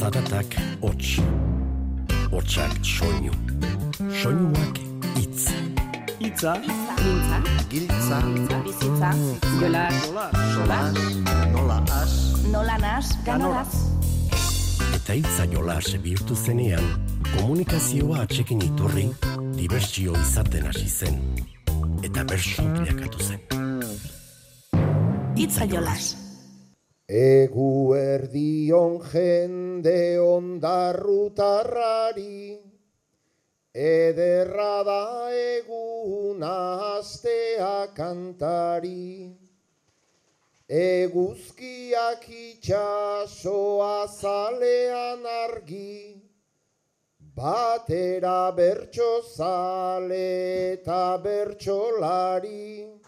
Zaratak hots. Hotsak soinu. Soinuak itz. Itza, Mintza, Giltza, bizitza, jolas, solas, nola as, nola nas, ganolaz. Eta itza jolas bihurtu zenean, komunikazioa atxekin iturri, dibertsio izaten hasi zen. Eta bersu bilakatu zen. Itza jolas. Egu erdion jende ondarrutarrari, ederra da eguna astea kantari. Eguzkiak itxasoa zalean argi, batera bertso zale eta bertsolari.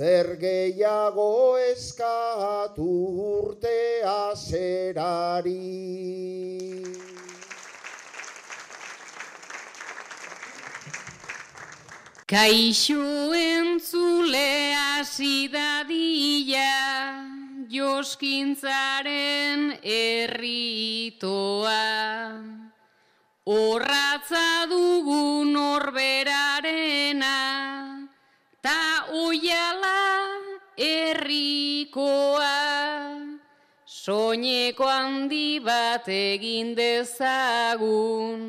Zer gehiago eskatu urte aserari. Kaixo entzule hasi dadila, joskintzaren erritoa. Horratza dugu norberarena, ta oiala herrikoa. Soineko handi bat egin dezagun,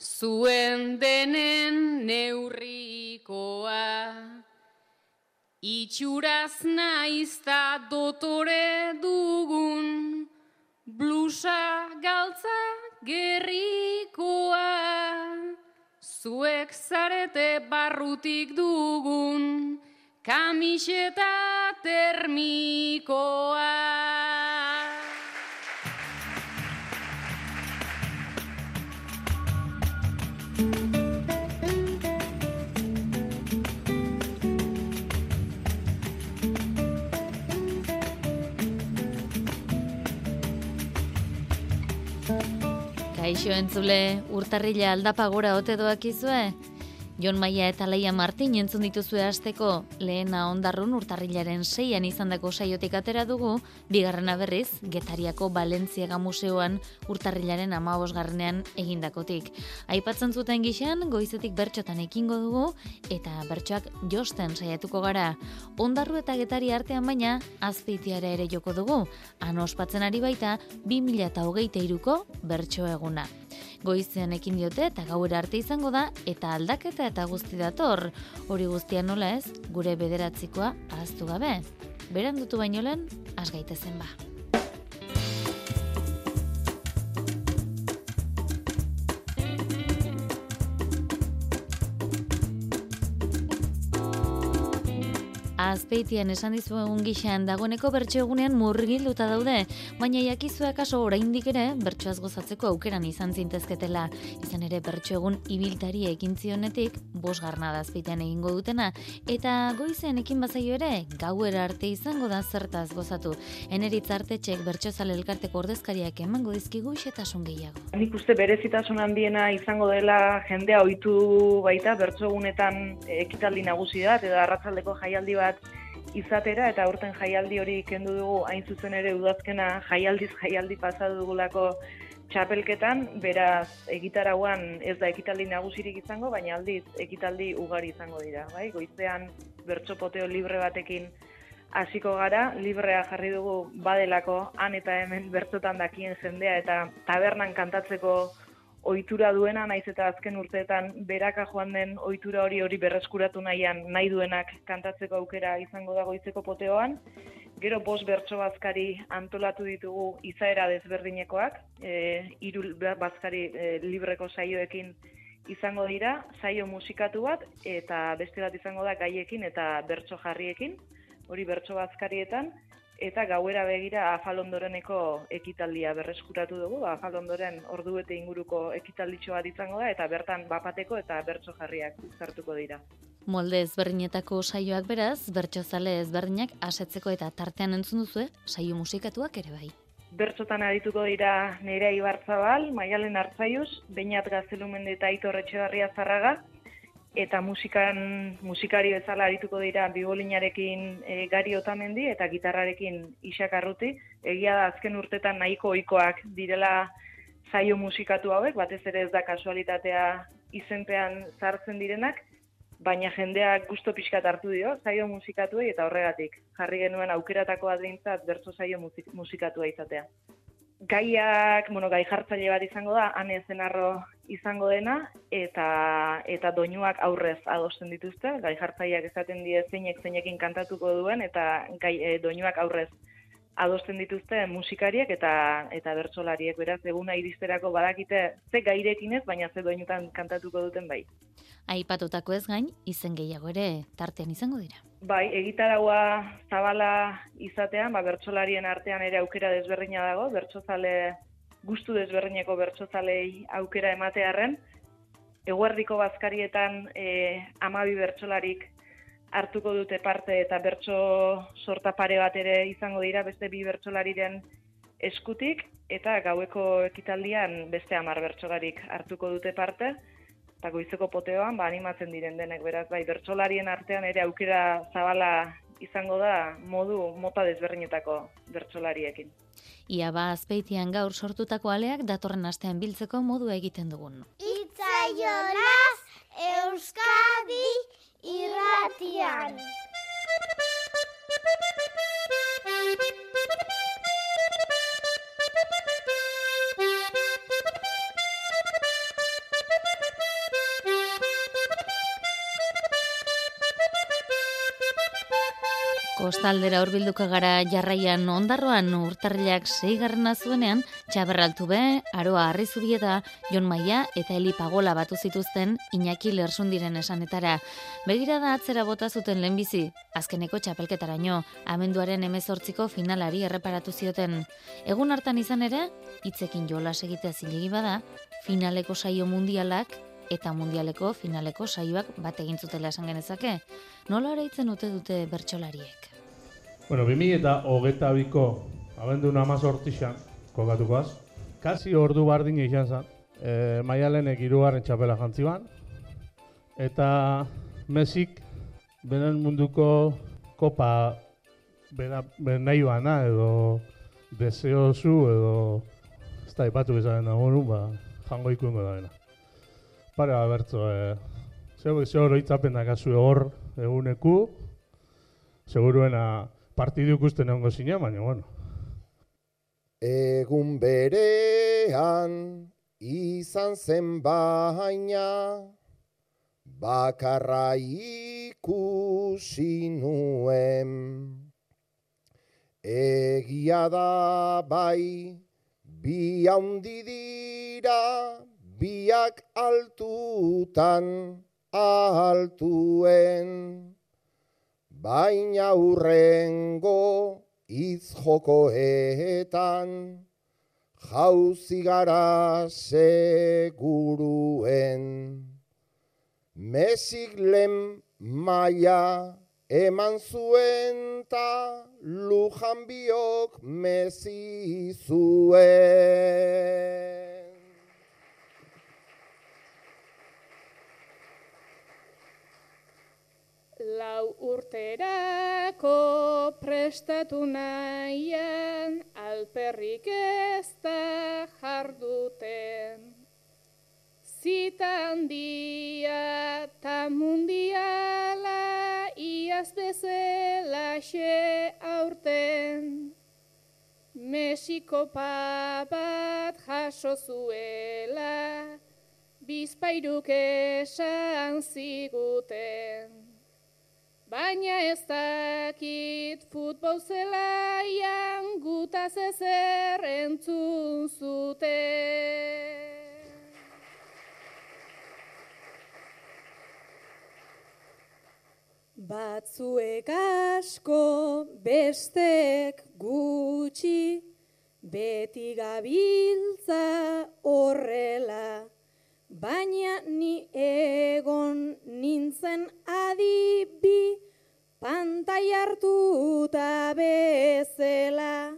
zuen denen neurrikoa. Itxuraz naizta dotore dugun, blusa galtza gerrikoa. Zuek zarete barrutik dugun, kamiseta termikoa. Kaixo entzule, urtarrila aldapa gora ote doakizue? Jon Maia eta Leia Martin entzun dituzue hasteko lehena ondarrun urtarrilaren seian izandako saiotik atera dugu, bigarrena berriz, Getariako Balentziaga Museoan urtarrilaren amabosgarrenean egindakotik. Aipatzen zuten gixan, goizetik bertxotan ekingo dugu, eta bertsoak josten saiatuko gara. Ondarru eta Getari artean baina, azpeitiara ere joko dugu, han ospatzen ari baita, 2008ko bertso eguna. Goizean ekin diote eta gauera arte izango da eta aldaketa eta guzti dator. Hori guztia nola ez, gure bederatzikoa ahaztu gabe. Berandutu baino lehen, has gaitezen ba. Azpeitian esan dizuegun gixan dagoeneko bertso egunean murgilduta daude, baina jakizue akaso oraindik ere bertsoaz gozatzeko aukeran izan zintezketela. Izan ere bertso egun ibiltari ekin zionetik, bosgarna da azpeitean egingo dutena, eta goizean ekin bazaio ere, gauera arte izango da zertaz gozatu. Eneritz bertso zale elkarteko ordezkariak emango dizkigu xetasun gehiago. Nik uste berezitasun handiena izango dela jendea ohitu baita bertso egunetan ekitaldi nagusi bat edo arratsaldeko jaialdi bat izatera eta aurten jaialdi hori kendu dugu hain zuzen ere udazkena jaialdiz jaialdi pasa dugulako txapelketan, beraz egitarauan ez da ekitaldi nagusirik izango, baina aldiz ekitaldi ugari izango dira, bai? Goizean bertso poteo libre batekin hasiko gara, librea jarri dugu badelako han eta hemen bertsotan dakien jendea eta tabernan kantatzeko ohitura duena naiz eta azken urteetan beraka joan den ohitura hori hori berreskuratu nahian nahi duenak kantatzeko aukera izango da goizeko poteoan. Gero bost bertso bazkari antolatu ditugu izaera desberdinekoak, e, hiru bazkari e, libreko saioekin izango dira, saio musikatu bat eta beste bat izango da gaiekin eta bertso jarriekin, hori bertso bazkarietan eta gauera begira afalondoreneko ekitaldia berreskuratu dugu, afalondoren ordu bete inguruko ekitalditxo bat izango da, eta bertan bapateko eta bertso jarriak zartuko dira. Molde ezberdinetako saioak beraz, bertsozale ezberdinak asetzeko eta tartean entzun duzue, saio musikatuak ere bai. Bertsotan adituko dira Nerea Ibarzabal, Maialen Artzaiuz, Beñat Gaztelumende eta Aitor Etxebarria Zarraga, eta musikan musikari bezala arituko dira bibolinarekin e, Gari Otamendi eta gitarrarekin Isak Arruti. Egia da azken urtetan nahiko ohikoak direla saio musikatu hauek, batez ere ez da kasualitatea izenpean sartzen direnak, baina jendeak gusto pixkat hartu dio, saio musikatuei eta horregatik. Jarri genuen aukeratako adintzat bertso saio musik, musikatua izatea. Gaiak, bueno, gai jartzaile bat izango da, ane zenarro izango dena, eta eta doinuak aurrez adosten dituzte, gai jartzaileak esaten die zeinek zeinekin kantatuko duen, eta gai, e, doinuak aurrez adosten dituzte musikariek eta eta bertsolariek beraz eguna iristerako badakite ze gairekin ez baina ze doinutan kantatuko duten bai. Aipatutako ez gain izen gehiago ere tartean izango dira. Bai, egitaraua zabala izatean, ba bertsolarien artean ere aukera desberdina dago, bertsozale gustu desberdineko bertsozalei aukera ematearren Eguerdiko bazkarietan eh 12 bertsolarik hartuko dute parte eta bertso sorta pare bat ere izango dira beste bi bertsolariren eskutik eta gaueko ekitaldian beste hamar bertsolarik hartuko dute parte eta goizeko poteoan ba animatzen diren denek beraz bai bertsolarien artean ere aukera zabala izango da modu mota desberdinetako bertsolariekin. Ia ba azpeitian gaur sortutako aleak datorren astean biltzeko modu egiten dugun. Itzaiolaz Euskadi irratian. Kostaldera hurbilduko gara jarraian ondarroan urtarrilak seigarrena zuenean, txaberraltu be, aroa arrizubieta, Jon Maia eta Eli Pagola batu zituzten Iñaki Lersundiren esanetara. Begira da atzera bota zuten lehenbizi, azkeneko txapelketaraino, amenduaren emezortziko finalari erreparatu zioten. Egun hartan izan ere, hitzekin jolas egitea zilegi bada, finaleko saio mundialak eta mundialeko finaleko saioak bat egin zutela esan genezake. Nola araitzen dute dute bertsolariek? Bueno, 2000 eta hogeta biko abendu namaz hortixan, kokatukoaz. Kasi ordu bardin izan zen, e, maialenek irugarren txapela jantziban. Eta Mesik, benen munduko kopa bera, bera nahi bana edo deseozu edo ez da ipatu bezaren dagoen, ba, jango ikuengo da bena. Pare bat bertzo, e, zeu, zeu hor eguneku, seguruena partidu ikusten egongo zine, baina, bueno. Egun berean izan zen baina, bakarra ikusi nuen. Egia da bai, bi haundi dira, biak altutan altuen baina urrengo itz jokoetan jauzi gara seguruen. Mesik lehen maia eman zuen ta lujan biok mezi zuen. Lau urterako prestatu nahian alperrik ez da jarduten. Zitan dia ta mundiala iaz bezela xe aurten. Mexiko pabat jaso zuela, bizpairuk esan ziguten. Baina ez dakit futbol zelaian gutaz ezer entzun zute. Batzuek asko bestek gutxi, beti gabiltza horrela. Baina ni egon nintzen adibi, pantai hartuta bezela,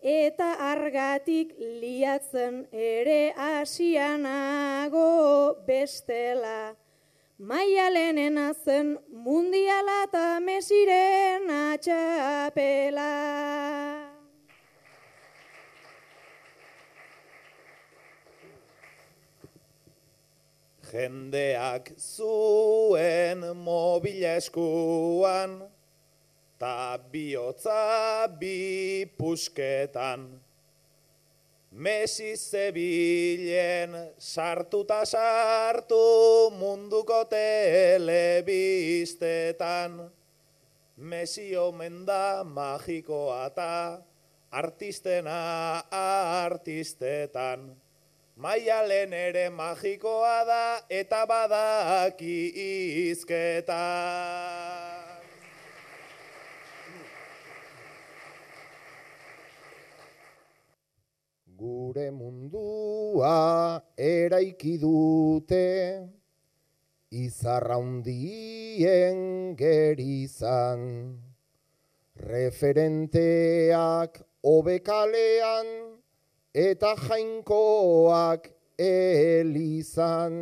eta argatik liatzen ere asianago bestela. maialenena zen mundiala eta mesiren atxapela. Jendeak zuen mobila eskuan, ta bihotza bi pusketan. Mesi zebilen sartuta sartu munduko telebistetan. Mesi omen da magikoa ta artistena artistetan. Maialen ere magikoa da eta badaki izketan. Gure mundua eraiki dute, izarra hundien gerizan, referenteak obekalean, eta jainkoak elizan.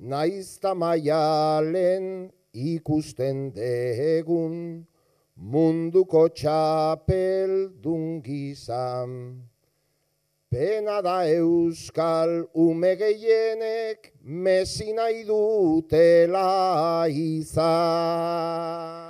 Naizta maialen ikusten degun, munduko txapel dungizan. Pena da euskal ume gehienek mesi nahi dutela izan.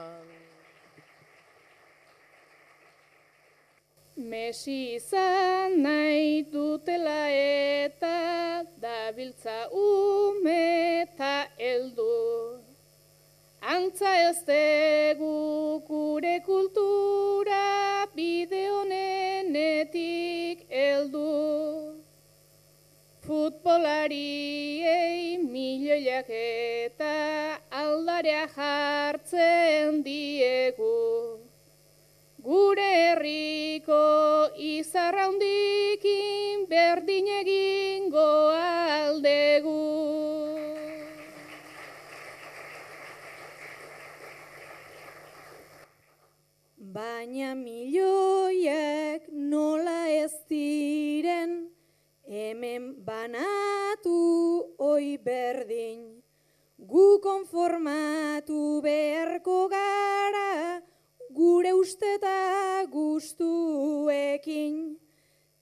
Mesi izan nahi dutela eta dabiltza ume eta eldu. Antza ez dugu gure kultura bide honenetik eldu. Futbolariei milioiak eta aldarea jartzen diegu. Gure herriko izarra hundikin berdin egingo aldegu. Baina milioiak nola ez diren, hemen banatu oi berdin. Gu konformatu beharko gara, gure usteta gustuekin.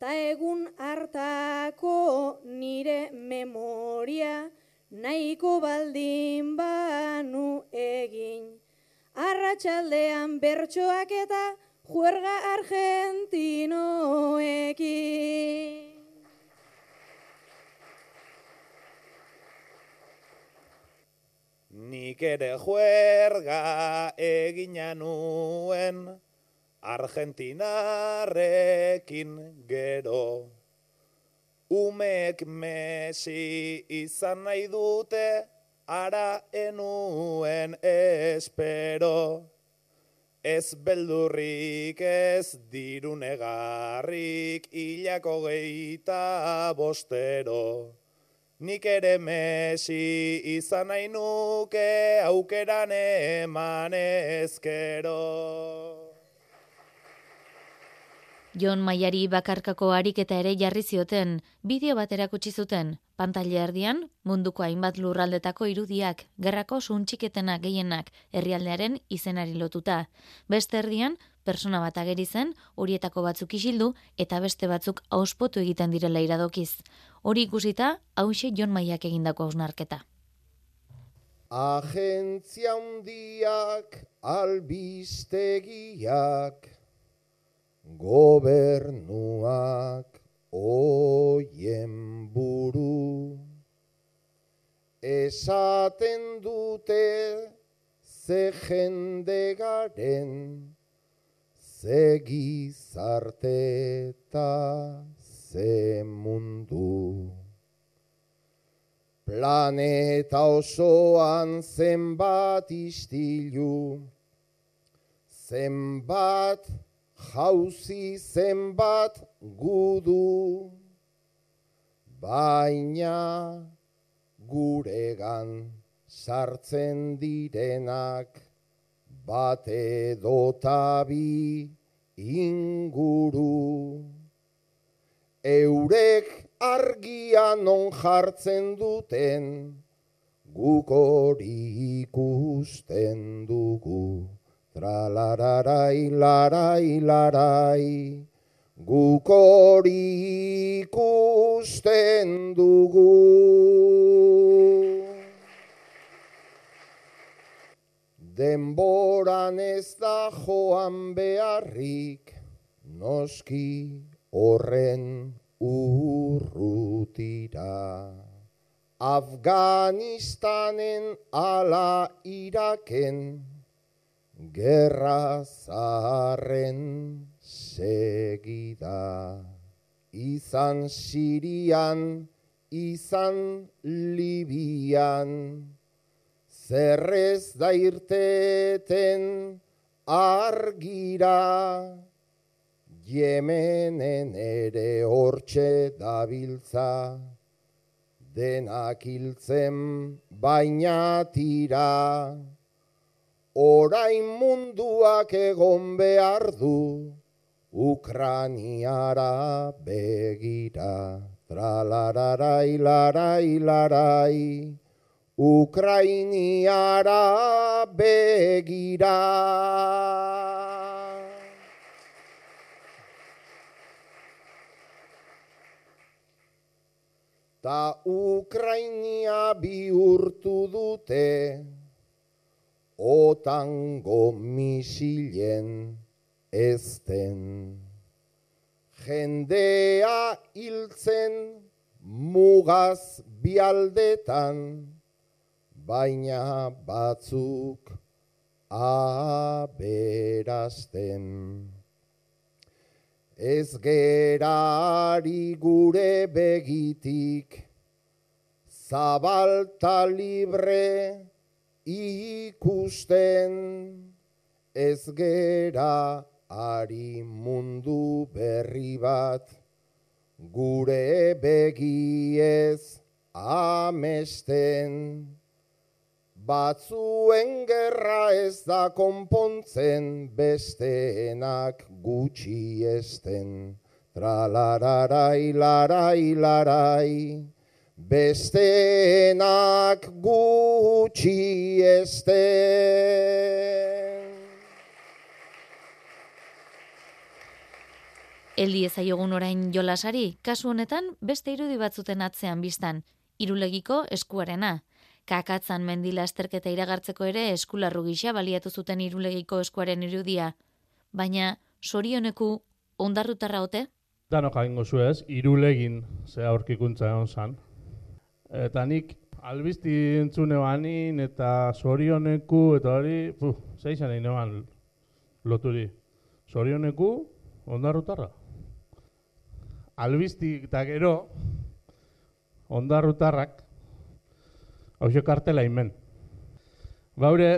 Ta egun hartako nire memoria, nahiko baldin banu egin. Arratxaldean bertsoak eta juerga argentinoekin. Nik ere juerga egina nuen Argentinarrekin gero. Umek mesi izan nahi dute ara enuen espero. Ez beldurrik ez dirunegarrik hilako geita bostero. Nik ere mesi izan nahi nuke aukeran eman ezkero. Jon Maiari bakarkako ariketa ere jarri zioten, bideo bat erakutsi zuten, pantaila erdian, munduko hainbat lurraldetako irudiak, gerrako suntxiketena gehienak herrialdearen izenari lotuta. Beste erdian, persona bat ageri zen, horietako batzuk isildu eta beste batzuk auspotu egiten direla iradokiz. Hori ikusita, hause Jon Maiak egindako hausnarketa. Agentzia hundiak, albistegiak, gobernuak oien buru. Esaten dute ze jende garen, ze gizarte eta ze mundu. Planeta osoan zenbat istilu, zenbat jauzi zenbat gudu, baina guregan sartzen direnak bat edotabi inguru. Eurek argia non jartzen duten, guk hori ikusten dugu. Tralararai, larai, larai, guk hori ikusten dugu. Denboran ez da joan beharrik, noski horren urrutira. Afganistanen ala Iraken, gerra zaharren segida. Izan Sirian, izan Libian, zerrez da irteten argira, Yemenen ere hortxe dabiltza, denak hiltzen baina tira, orain munduak egon behar du, Ukraniara begira, tralararai, larai, larai, Ukrainiara begira. Ta Ukrainia bihurtu dute otango misilen ezten. Jendea hiltzen mugaz bialdetan, baina batzuk aberasten. Ez gerari gure begitik, zabalta libre ikusten, ez gera ari mundu berri bat, gure begiez amesten. Batzuen gerra ez da konpontzen besteenak gutxi esten. Tralararai, larai, larai, besteenak gutxi esten. Eldi ezaiogun orain jolasari, kasu honetan beste irudi batzuten atzean biztan, irulegiko eskuarena. Kakatzan mendila esterketa iragartzeko ere eskularru gisa baliatu zuten irulegiko eskuaren irudia. Baina, sorioneku ondarrutarra ote? Danok jaingo zu ez, irulegin ze aurkikuntza egon zan. Eta nik albizti entzune banin eta sorioneku eta hori, puh, zeizan egin eban loturi. Sorioneku ondarrutarra. Albizti eta gero ondarrutarrak hau kartela inmen. Baure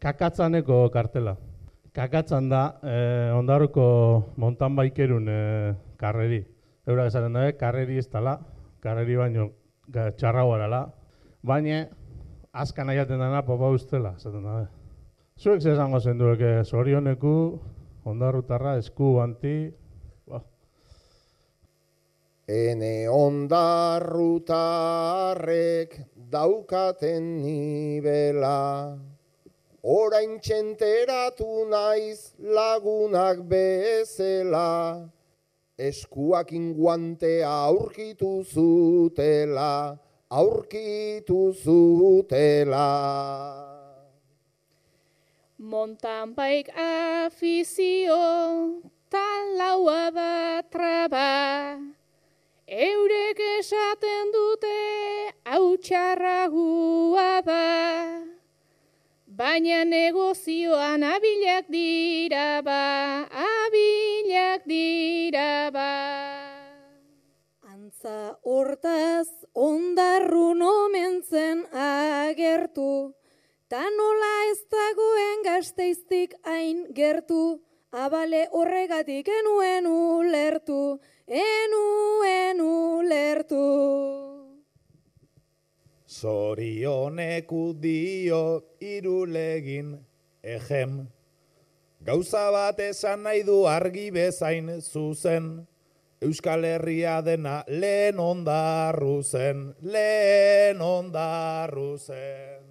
kakatzaneko kartela. Kakatzan da eh, ondarruko montan baikerun eh, karreri. Eurak esaten dabe, karreri ez dala, karreri baino ga- txarrau arala, baina azkan aiaten dana popa ustela, esaten dabe. Zuek ze esango zen duek, eh, zorioneku, ondarrutarra, esku, anti, ba, Ene ondarrutarrek daukaten nibela, orain txenteratu naiz lagunak bezela, eskuak inguantea aurkitu zutela, aurkitu zutela. Montan baik afizio, talaua da traba. Eurek esaten dute hau txarragua da. Baina negozioan abilak dira ba, abilak dira ba. Antza hortaz ondarrun omen zen agertu, ta nola ez dagoen gazteiztik hain gertu, abale horregatik enuen ulertu, enuen ulertu. Zorioneku dio irulegin ejem. Gauza bat esan nahi du argi bezain zuzen, Euskal Herria dena lehen ondarru zen, lehen ondarru zen.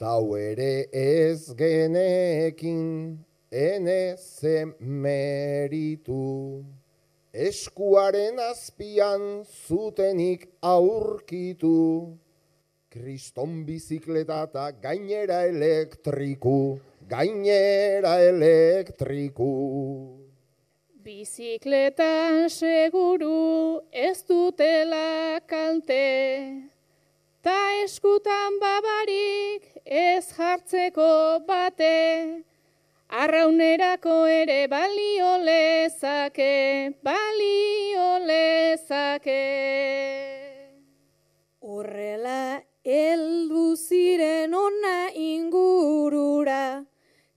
Tau ere ez genekin, ene zen meritu. Eskuaren azpian zutenik aurkitu. Kriston bizikleta eta gainera elektriku, gainera elektriku. Bizikletan seguru ez dutela kalte, ta eskutan babarik ez jartzeko bate, arraunerako ere balio lezake, balio lezake. Horrela, eldu ziren ona ingurura,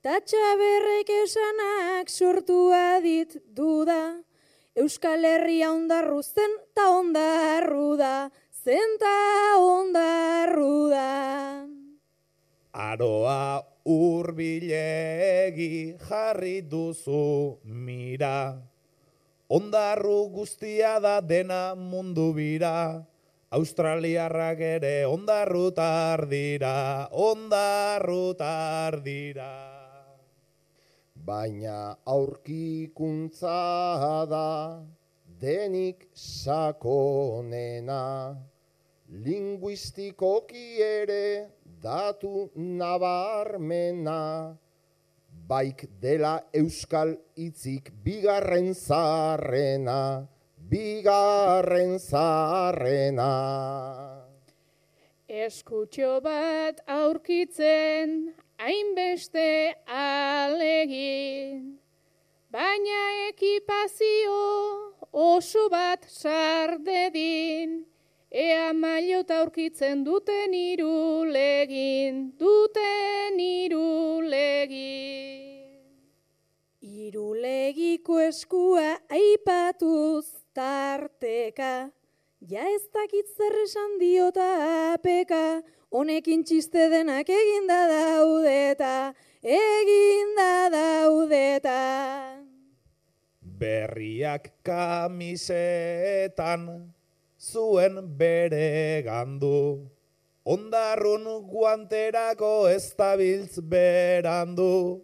Tatxaberrek esanak sortu adit duda, Euskal Herria ondarru zen ta ondarru da, zen ta ondarru da. Aroa urbilegi jarri duzu mira, Ondarru guztia da dena mundu bira, Australiarrak ere ondarrutar dira, ondarrutar dira. Baina aurkikuntza da denik sakonena, linguistikoki ere datu nabarmena, baik dela euskal hitzik bigarren zarrena, bigarren zarrena. Eskutxo bat aurkitzen hainbeste alegin, baina ekipazio oso bat sardedin, ea mailota aurkitzen duten irulegin, duten irulegin. Irulegiko eskua aipatuz tarteka, ja ez dakit zer esan diota apeka, honekin txiste denak eginda daudeta, eginda daudeta. Berriak kamisetan zuen bere gandu, ondarrun guanterako ez dabiltz berandu,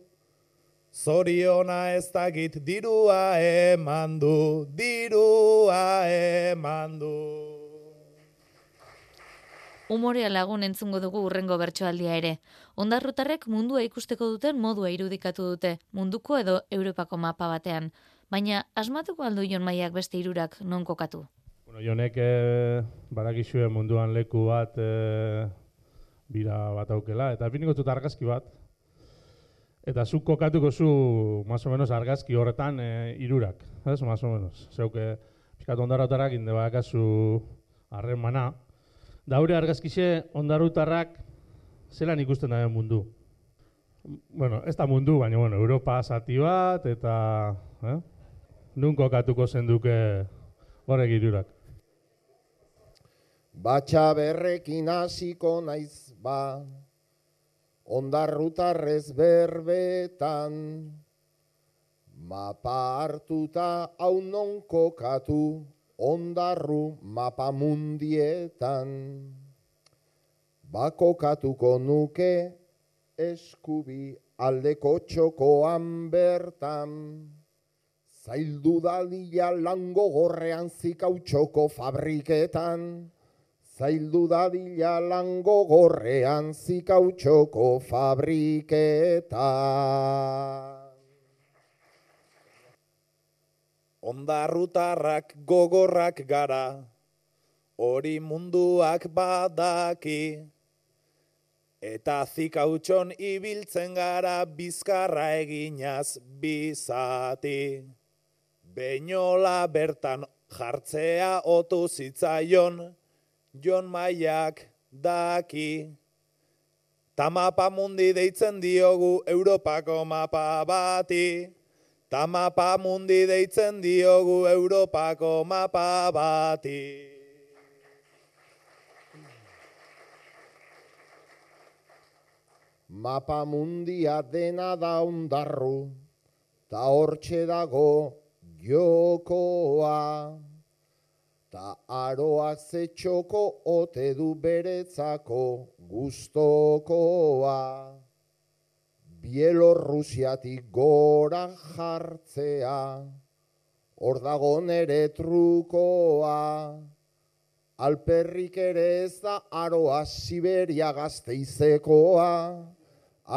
Zoriona ez dakit dirua eman du, dirua eman du. Umorea lagun entzungo dugu urrengo bertsoaldia ere. Ondarrutarrek mundua ikusteko duten modua irudikatu dute, munduko edo Europako mapa batean. Baina asmatuko aldu jon maiak beste irurak non kokatu? Bueno, jonek e, barakizue munduan leku bat e, bira bat aukela, eta piniko dut argazki bat, Eta zuk kokatuko zu, más o menos, argazki horretan e, irurak, ez, más o menos. Zeuke, pixkat ondarotarak inde bakazu Daure argazkixe ondarutarrak zelan ikusten da mundu. Bueno, ez da mundu, baina, bueno, Europa zati bat, eta, eh? Nun kokatuko zenduke horrek irurak. Batxa berrekin hasiko naiz ba, ondarrutarrez berbetan, mapa hartuta hau non kokatu, ondarru mapa mundietan. Bakokatuko nuke eskubi aldeko txokoan bertan, zaildu dadila lango gorrean zikautxoko fabriketan, Zaildu dadila lango gorrean zikautxoko fabriketa. Ondarrutarrak gogorrak gara, hori munduak badaki, eta zikautxon ibiltzen gara bizkarra eginaz bizati. Beinola bertan jartzea otu zitzaion, Jon Maiak daki. Tamapa mundi deitzen diogu Europako mapa bati. Tamapa mundi deitzen diogu Europako mapa bati. Mapa mundia dena da ondarru, ta hortxe dago jokoa. Ta aroak zetxoko ote du beretzako gustokoa. Bielorrusiatik gora jartzea, hor dago nere trukoa. Alperrik ere ez da aroa Siberia gazteizekoa.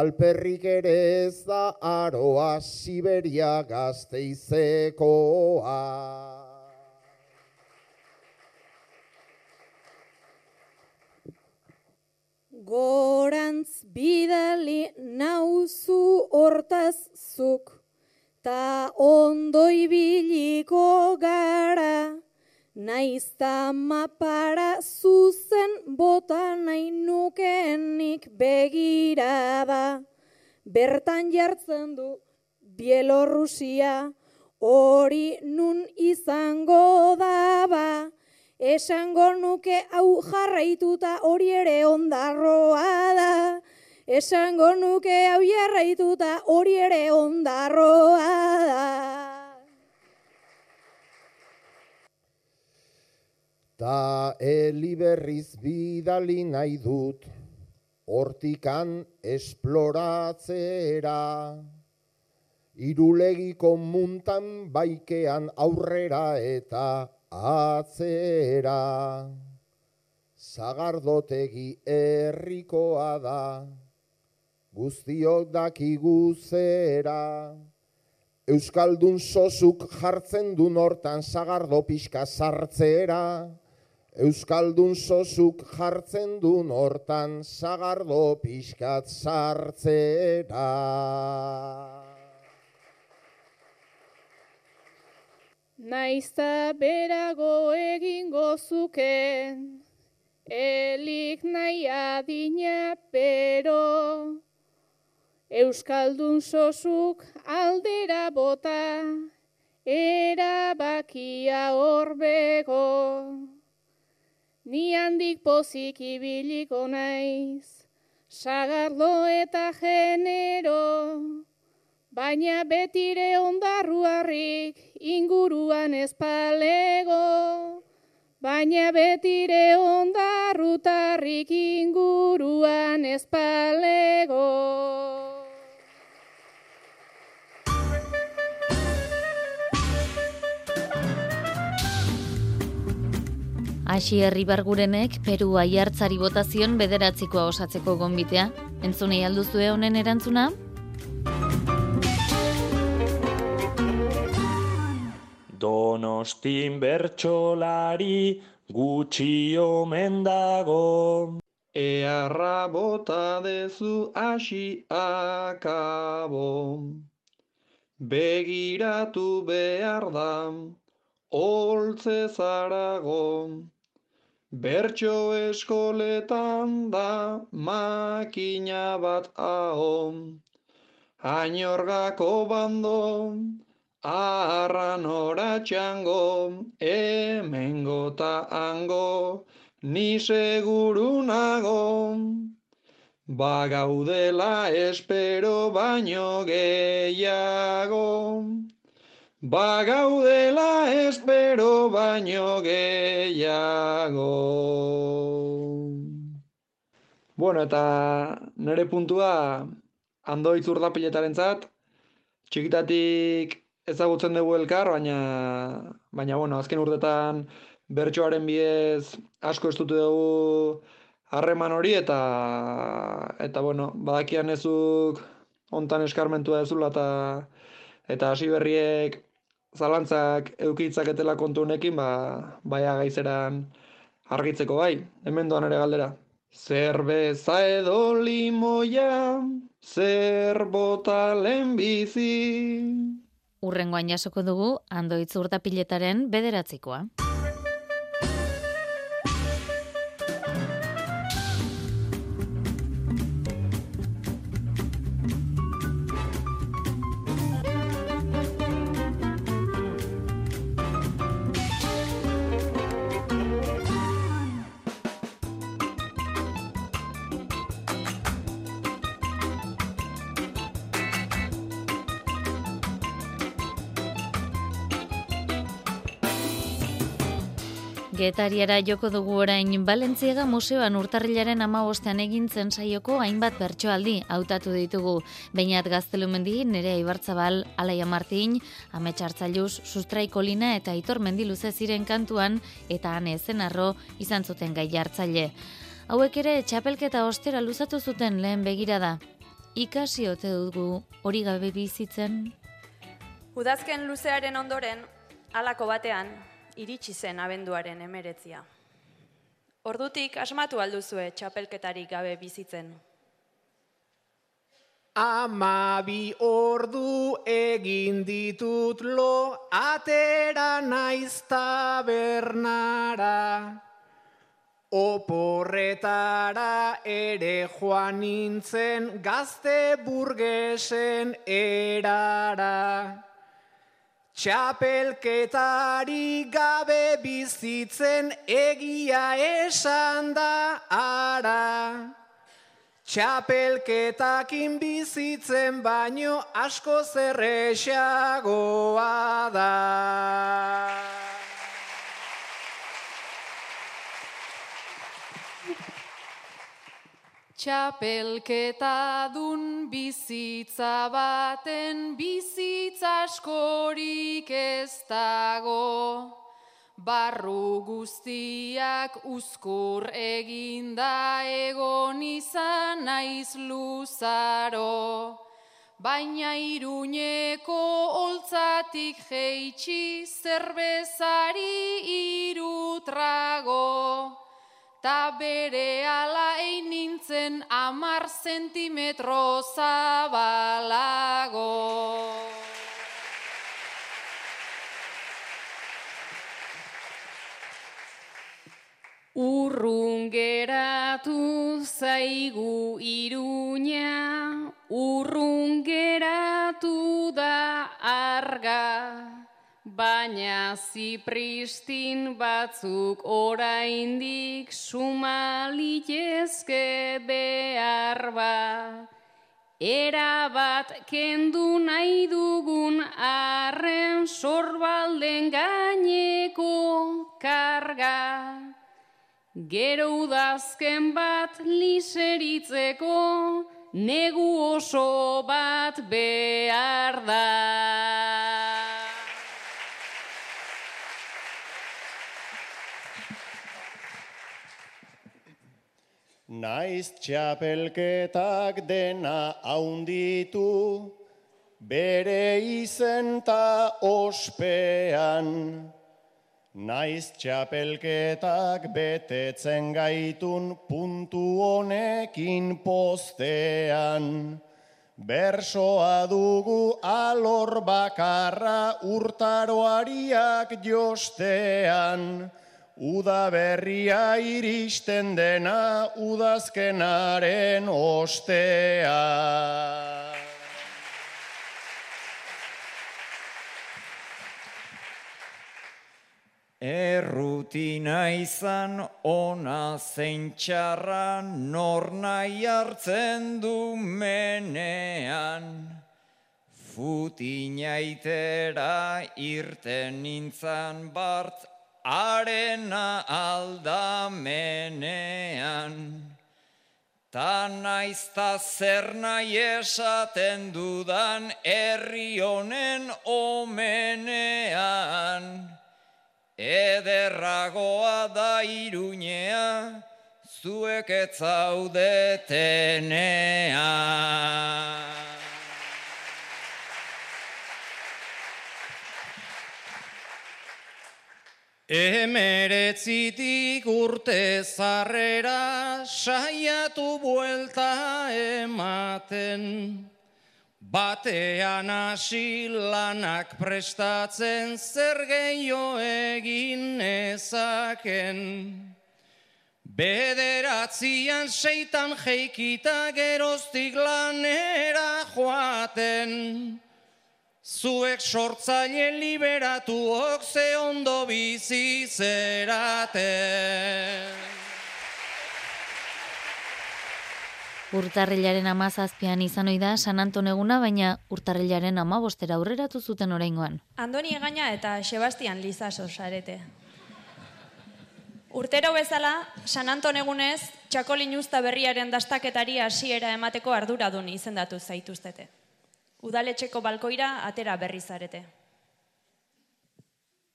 Alperrik ere ez da aroa Siberia gazteizekoa. Gorantz bidali nauzu hortaz zuk, ta ondo ibiliko gara, naizta mapara zuzen bota nahi nukenik begirada. Bertan jartzen du Bielorrusia, hori nun izango daba, Esango nuke hau jarraituta hori ere ondarroa da. Esango nuke hau jarraituta hori ere ondarroa da. Ta eliberriz bidali nahi dut, hortikan esploratzera. Irulegiko muntan baikean aurrera eta atzera. Zagardotegi herrikoa da, guztiok dakigu zera. Euskaldun sosuk jartzen du nortan zagardo pixka sartzera. Euskaldun sosuk jartzen du nortan zagardo pixkat sartzera. Naizta berago egingo zuken, elik nahi adina pero, Euskaldun sosuk aldera bota, erabakia horbego. Ni handik pozik ibiliko naiz, sagardo eta genero, baina betire ondarruarrik inguruan espalego, baina betire ondarrutarrik inguruan espalego. Asi herribargurenek Peru aiartzari botazion bederatzikoa osatzeko gonbitea. Entzunei alduzue honen erantzuna? Donostin bertsolari gutxi omen dago. Earra bota dezu hasi akabo. Begiratu behar da, holtze zarago. Bertso eskoletan da makina bat ahon. Ainorgako bando, arran oratxango, hemengo ta hango, ni seguru nago. Bagaudela espero baino gehiago. Bagaudela espero baino gehiago. Bueno, eta nire puntua andoitz urdapilletaren zat, txikitatik ezagutzen dugu elkar, baina, baina bueno, azken urtetan bertsoaren bidez asko estutu dugu harreman hori eta eta bueno, badakian ezuk hontan eskarmentua dezula eta eta hasi berriek zalantzak eukitzaketela kontu honekin, ba, baia gaizeran argitzeko bai, hemen doan ere galdera. Zerbeza edo limoia, zer bota bizi. Urrengoan jasoko dugu, andoitz urtapiletaren bederatzikoa. Getariara joko dugu orain Balentziaga museoan urtarrilaren amabostean egin zen saioko hainbat bertsoaldi hautatu ditugu. Bainat gaztelumendi, nere Ibartzabal, Alaia Martin, Ametxartzailuz, Sustraikolina eta Aitor Mendiluze ziren kantuan eta ane zenarro izan zuten gai jartzaile. Hauek ere txapelketa ostera luzatu zuten lehen begirada. Ikasi ote dugu hori gabe bizitzen? Udazken luzearen ondoren, halako batean, iritsi zen abenduaren emeretzia. Ordutik asmatu alduzue txapelketarik gabe bizitzen. Amabi ordu egin ditut lo, atera naiz tabernara. Oporretara ere joan nintzen gazte burgesen erara. Txapelketari gabe bizitzen egia esan da ara. Txapelketakin bizitzen baino asko zerrexagoa da. Txapelketa dun bizitza baten bizitza askorik ez dago. Barru guztiak uzkur eginda egon izan naiz luzaro. Baina iruñeko holtzatik jeitsi zerbezari irutrago. Ta bere ala ein nintzen amar zentimetro zabalago. Urrun geratu zaigu iruña, urrun geratu da arga. Baina zipristin batzuk oraindik sumalitezke behar ba. Era bat kendu nahi dugun arren sorbalden gaineko karga. Gero udazken bat liseritzeko negu oso bat behar da. Naiz txapelketak dena haunditu, bere izen ta ospean. Naiz txapelketak betetzen gaitun puntu honekin postean. Bersoa dugu alor bakarra urtaroariak jostean. Uda berria iristen dena udazkenaren ostea. Errutina izan ona zein txarra nor nahi hartzen du menean. Futina itera irten nintzan bart arena aldamenean. Ta naizta zer nahi esaten dudan herri honen omenean. Ederragoa da iruñea, zuek ez zaudetenean. Emeretzitik urte zarrera saiatu buelta ematen. Batean hasi lanak prestatzen zer gehiago egin ezaken. Bederatzian seitan jeikita geroztik lanera joaten. Zuek sortzaile liberatuok ze ondo bizi zeraten. Urtarrilaren amazazpian izan ohi da San Anton eguna, baina urtarrilaren amabostera aurreratu zuten oraingoan. Andoni Egaña eta Sebastian Lizaso sarete. Urtero bezala, San Anton egunez, txakolin usta berriaren dastaketari hasiera emateko arduradun izendatu zaituztete. Udaletxeko balkoira atera berri zarete.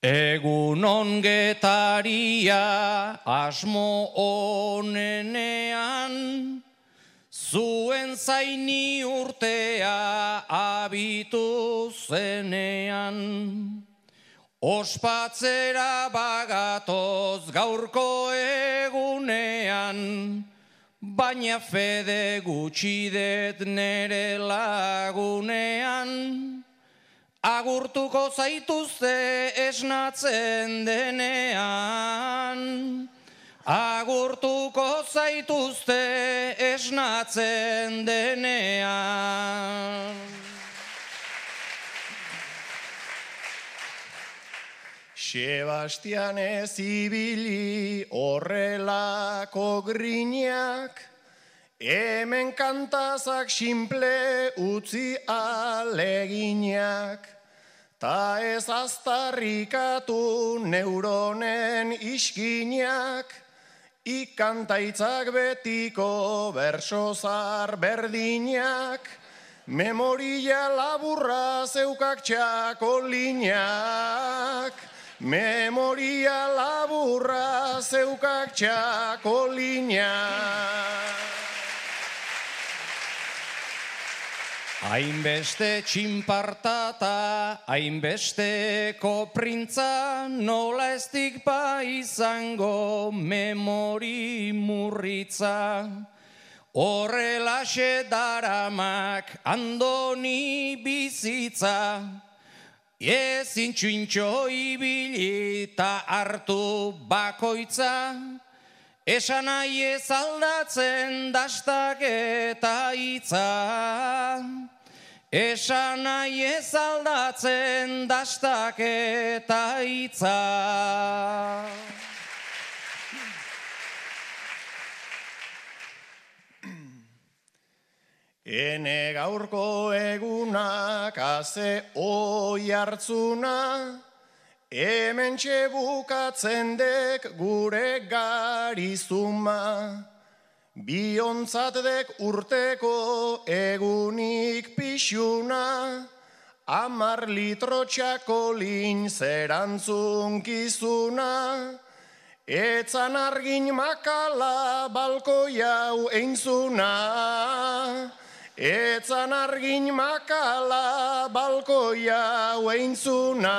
Egun ongetaria asmo onenean, zuen zaini urtea abitu zenean. Ospatzera bagatoz gaurko egunean, baina fede gutxi det nere lagunean. Agurtuko zaituzte esnatzen denean. Agurtuko zaituzte esnatzen denean. Sebastian ez ibili horrelako grinak, hemen kantazak simple utzi aleginak, ta ez aztarrikatu neuronen iskinak, ikantaitzak betiko bersozar berdinak, memoria laburra zeukak txako linak, Memoria laburra zeukak txako linak. Hainbeste txinpartata, hainbesteko printza, nola ez dikpa izango memori murritza. Horrelaxe daramak andoni bizitza, Ezin txintxo ibili eta hartu bakoitza, esan nahi ez aldatzen dastak eta hitza. Esan nahi ez aldatzen dastak eta hitza. Ene gaurko egunak haze oi hartzuna, hemen bukatzen dek gure garizuma. Biontzat dek urteko egunik pixuna, amar litro txakolin zerantzun kizuna, etzan argin makala balko jau einzuna. Etzan argin makala balkoia ueintzuna.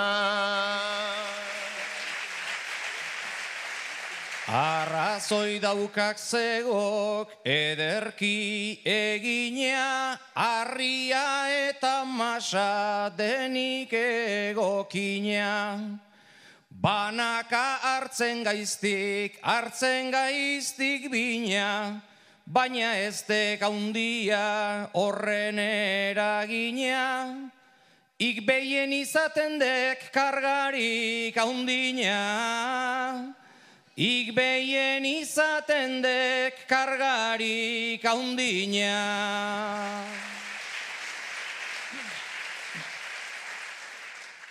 Arrazoi daukak zegok ederki egina, harria eta masa denik egokina. Banaka hartzen gaiztik, hartzen gaiztik bina, baina ez dek handia horren eragina, ik behien izaten dek kargarik handina, ik behien izaten dek kargarik handina.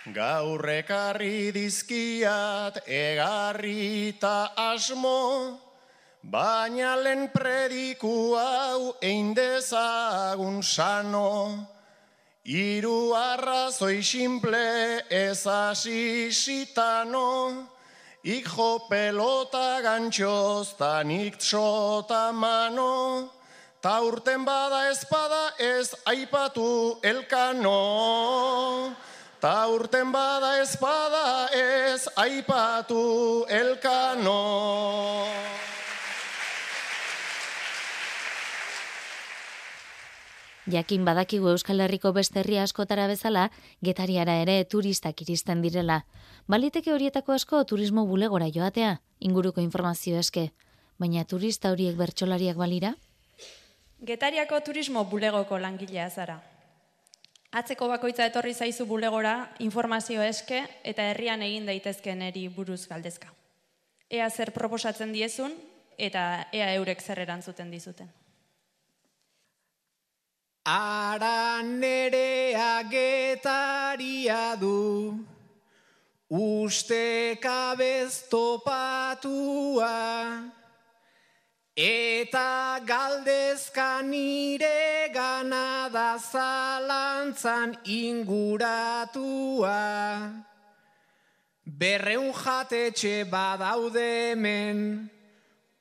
Gaur ekarri dizkiat egarri eta asmo, Baina lehen prediku hau ein dezagun sano, Iru arrazoi simple ez asisitano, Ik jo pelota gantxoz ta nik txota mano, Ta urten bada espada ez aipatu elkano. Ta urten bada espada ez aipatu elkano. Jakin badakigu Euskal Herriko beste herri askotara bezala, getariara ere turistak iristen direla. Baliteke horietako asko turismo bulegora joatea, inguruko informazio eske. Baina turista horiek bertsolariak balira? Getariako turismo bulegoko langilea zara. Atzeko bakoitza etorri zaizu bulegora informazio eske eta herrian egin daitezken eri buruz galdezka. Ea zer proposatzen diezun eta ea eurek zer erantzuten dizuten. Ara nerea getaria du, uste kabez topatua, eta galdezka nire gana da zalantzan inguratua. Berreun jatetxe badaude hemen,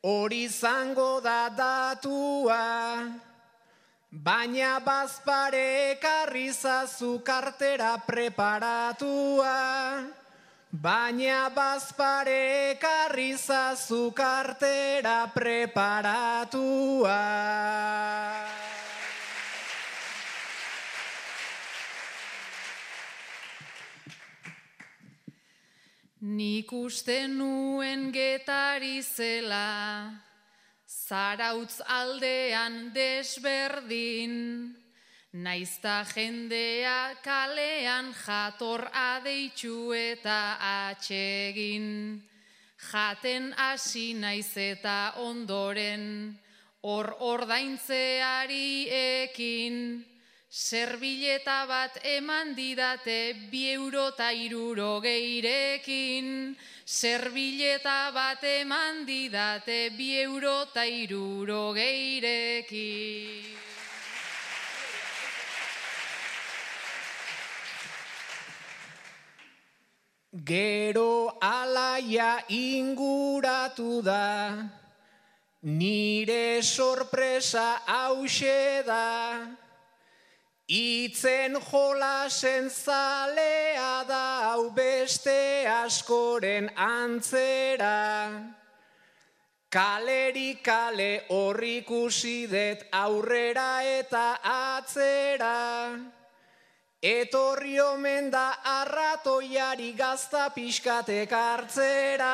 hori zango da datua, baina bazpare karrizazu kartera preparatua, baina bazpare karrizazu kartera preparatua. Nik uste nuen getari zela, zarautz aldean desberdin, naizta jendea kalean jator adeitzu eta atsegin. Jaten hasi naiz eta ondoren, hor ordaintzeari ekin, Serbileta bat eman didate bi euro eta iruro geirekin. Serbileta bat eman didate bi euro eta iruro geirekin. Gero alaia inguratu da, nire sorpresa hause da, Itzen jolasen zalea da hau beste askoren antzera. Kaleri kale horrikusi det aurrera eta atzera. Etorri omen da arratoiari gazta pixkatek hartzera.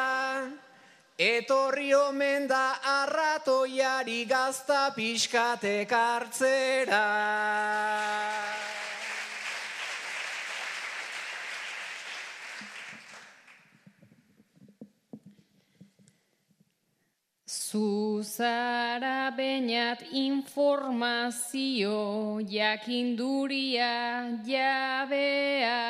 Etorri omen da arratoiari gazta pixkatek hartzera. Zuzara bainat informazio jakinduria jabea.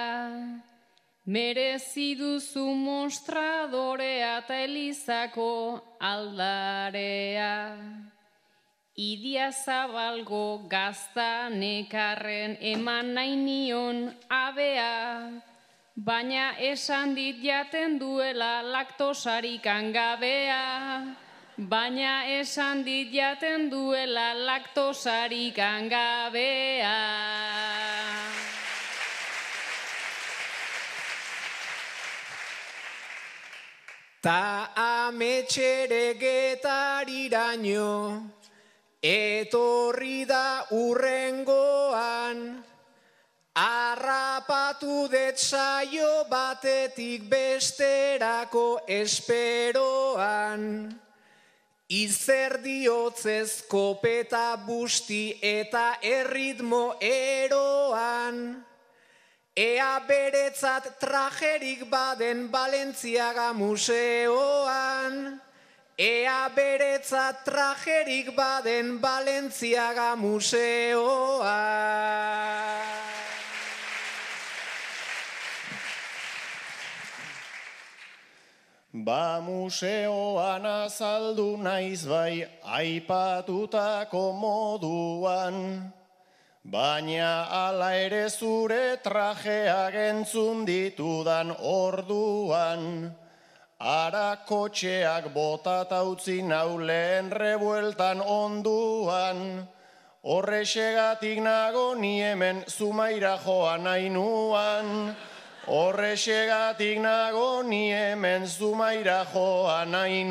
Merezi duzu mostradorea eta elizako aldarea. Idia zabalgo gazta nekarren eman nahi nion abea, baina esan dit jaten duela laktosarik angabea. Baina esan dit jaten duela laktosarik angabea. Ta ametxere getariraino, etorri da urrengoan, Arrapatu det saio batetik besterako esperoan. Izer diotzez kopeta busti eta erritmo eroan. Ea beretzat trajerik baden Balentziaga museoan. Ea beretzat trajerik baden Balentziaga museoan. Ba museoan azaldu naiz bai aipatutako moduan, baina ala ere zure trajeak entzun ditudan orduan, ara kotxeak botata utzi nau lehen rebueltan onduan, horrexegatik nago ni hemen zumaira joan nahi nuan, Horrexegatik nago ni hemen zumaira joan nahi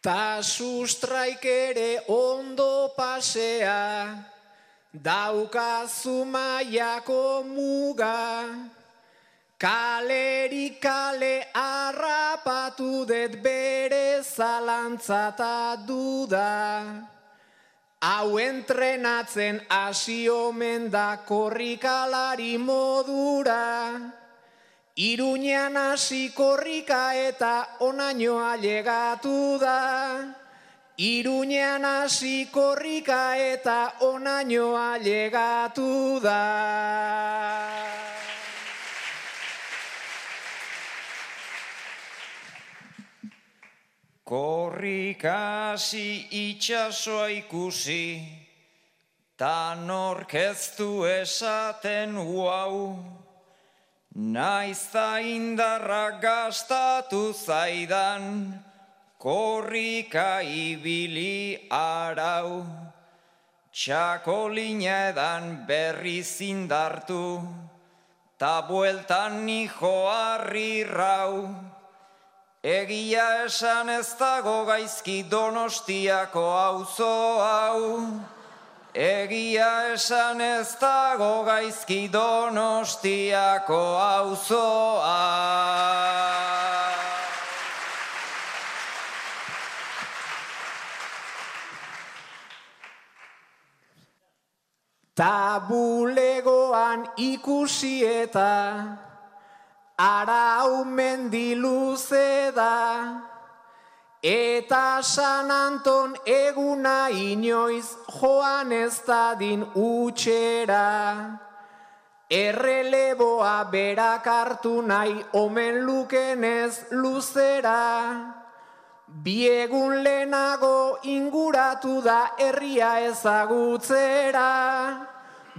Ta sustraik ere ondo pasea, daukazu maiako muga, Kaleri kale harrapatu det bere zalantzata duda. Hau entrenatzen hasi omen da korrikalari modura. Iruñan hasi korrika eta onainoa llegatu da. Iruñean hasi korrika eta onainoa llegatu da. Korrikasi itxasoa ikusi, ta norkeztu esaten uau, naiz da indarra gastatu zaidan, korrika ibili arau, txakolina edan berri zindartu, ta bueltan nijo harri rau, Egia esan ez dago gaizki donostiako auzo hau. Egia esan ez dago gaizki donostiako auzo hau. Tabulegoan ikusi eta arau mendiluze da, eta San Anton eguna inoiz joan ez dadin utxera. Erreleboa berak hartu nahi omen lukenez luzera. Biegun lehenago inguratu da herria ezagutzera.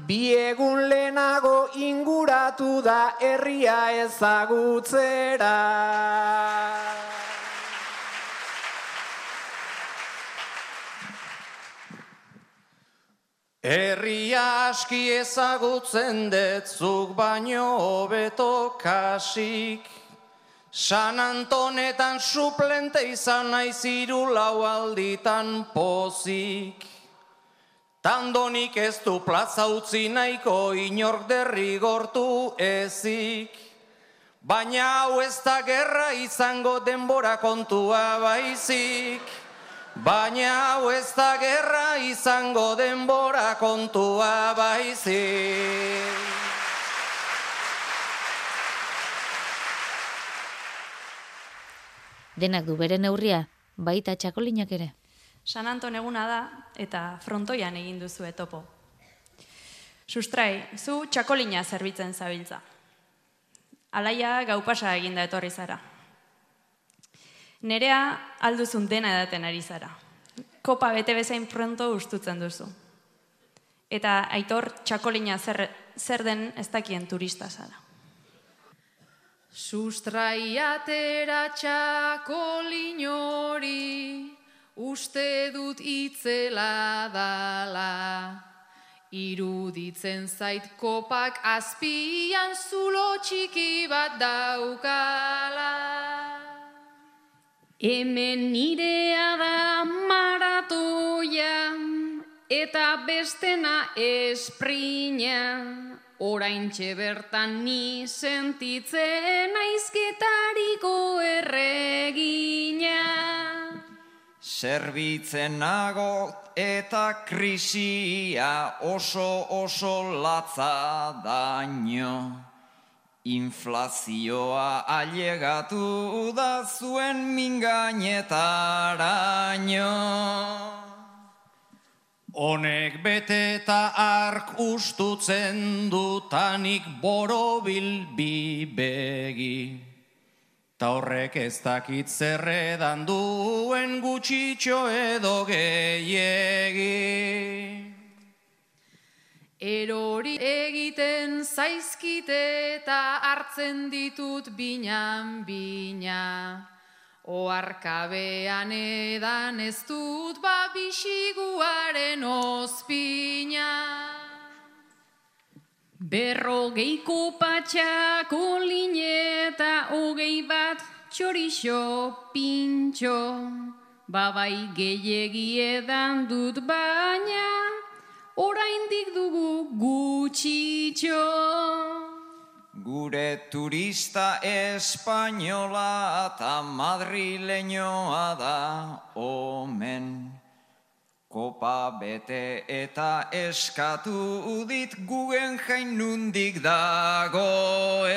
Biegun lehenago inguratu da herria ezagutzera. Herria aski ezagutzen detzuk baino hobeto kasik. San Antonetan suplente izan naiz hiru lau alditan pozik. Tandonik ez du plaza utzi nahiko inork derrigortu ezik. Baina hau ez da gerra izango denbora kontua baizik. Baina hau ez da gerra izango denbora kontua baizik. Denak du bere neurria, baita txakolinak ere. San Anton eguna da eta frontoian egin duzu etopo. Sustrai, zu txakolina zerbitzen zabiltza. Alaia gaupasa eginda etorri zara. Nerea alduzun dena edaten ari zara. Kopa bete bezain pronto ustutzen duzu. Eta aitor txakolina zer, zer den ez dakien turista zara. Sustrai atera txakolin hori, uste dut itzela dala. Iruditzen zait kopak azpian zulo txiki bat daukala. Hemen nirea da maratoia, eta bestena esprina. Orain bertan ni sentitzen aizketariko erregina. Zerbitzen nago eta krisia oso oso latza daño. Inflazioa ailegatu da zuen mingainetaraino. Honek bete eta ark ustutzen dutanik borobil bi begi. Ta horrek ez dakit zerredan duen gutxitxo edo gehiegi. Erori egiten zaizkite eta hartzen ditut binan bina. Oarkabean edan ez dut babisiguaren ospina. Berrogeiko patxako lineta hogei bat txorixo pintxo. Babai gehiegi edan dut baina, oraindik dugu gutxitxo. Gure turista espainola eta madrileñoa da omen. Kopa bete eta eskatu dit gugen jain nundik dagoen.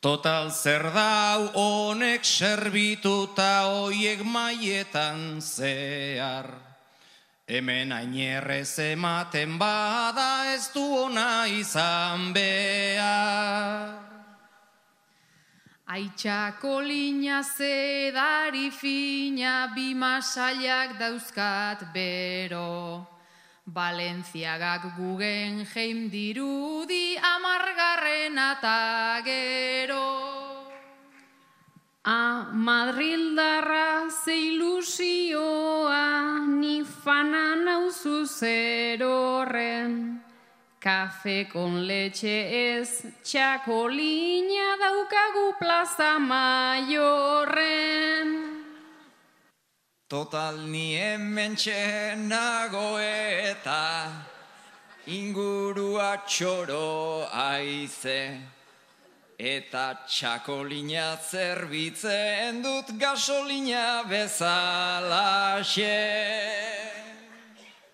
Total zer dau honek serbituta hoiek maietan zehar. Hemen ainerrez ematen bada ez du ona izan behar. Aitxako lina zedari fina bi masaiak dauzkat bero. Valentziagak gugen jeim dirudi amargarren eta A Madrildarra ze ilusioa ni fana nauzu zer horren. Kafe con leche ez txakolina daukagu plaza maiorren. Total ni hemen nago eta ingurua txoro aize. Eta txakolina zerbitzen dut gasolina bezalaxe.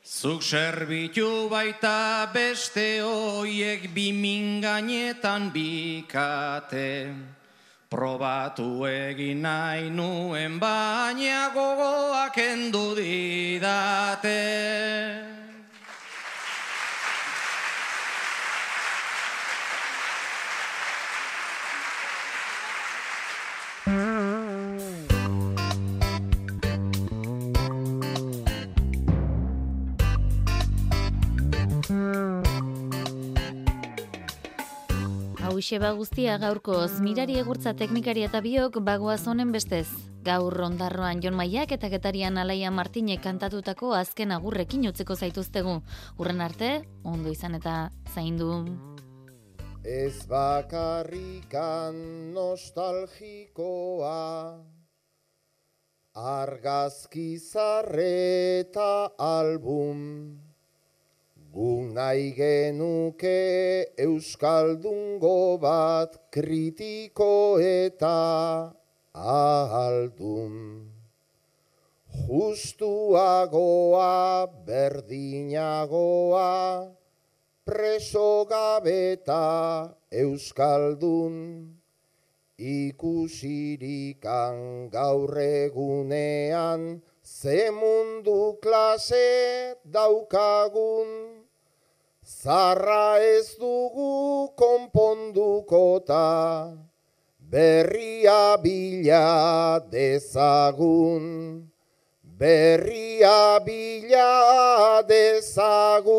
Zuk serbitu baita beste hoiek bimingainetan bikate. Probatu egin nahi nuen baina gogoak endu didate. Hauxe ba guztia gaurkoz, mirari egurtza teknikari eta biok bagoaz honen bestez. Gaur ondarroan Jon Maiak eta Getarian Alaia Martinek kantatutako azken agurrekin utzeko zaituztegu. Urren arte, ondo izan eta zaindu. Ez bakarrikan nostalgikoa Argazki zarreta album Gu nahi genuke euskaldungo bat kritiko eta ahaldun. Justuagoa, berdinagoa, preso gabeta euskaldun. Ikusirikan gaur egunean, ze mundu klase daukagun. Zarra ez dugu konpondukota, berria bila dezagun, berria bila dezagun.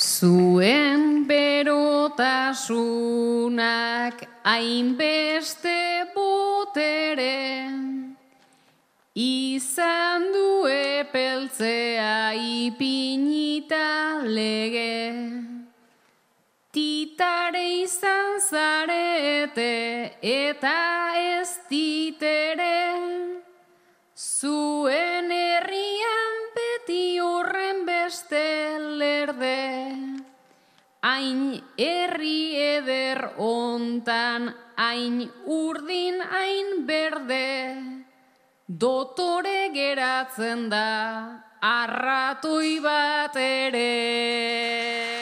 Zuen berotasunak hainbeste botere, Izan du epeltzea ipinita lege, titare izan zarete eta ez ditere, zuen herrian beti horren beste lerde, hain herri eder ontan, hain urdin, hain berde, dotore geratzen da arratoi bat ere.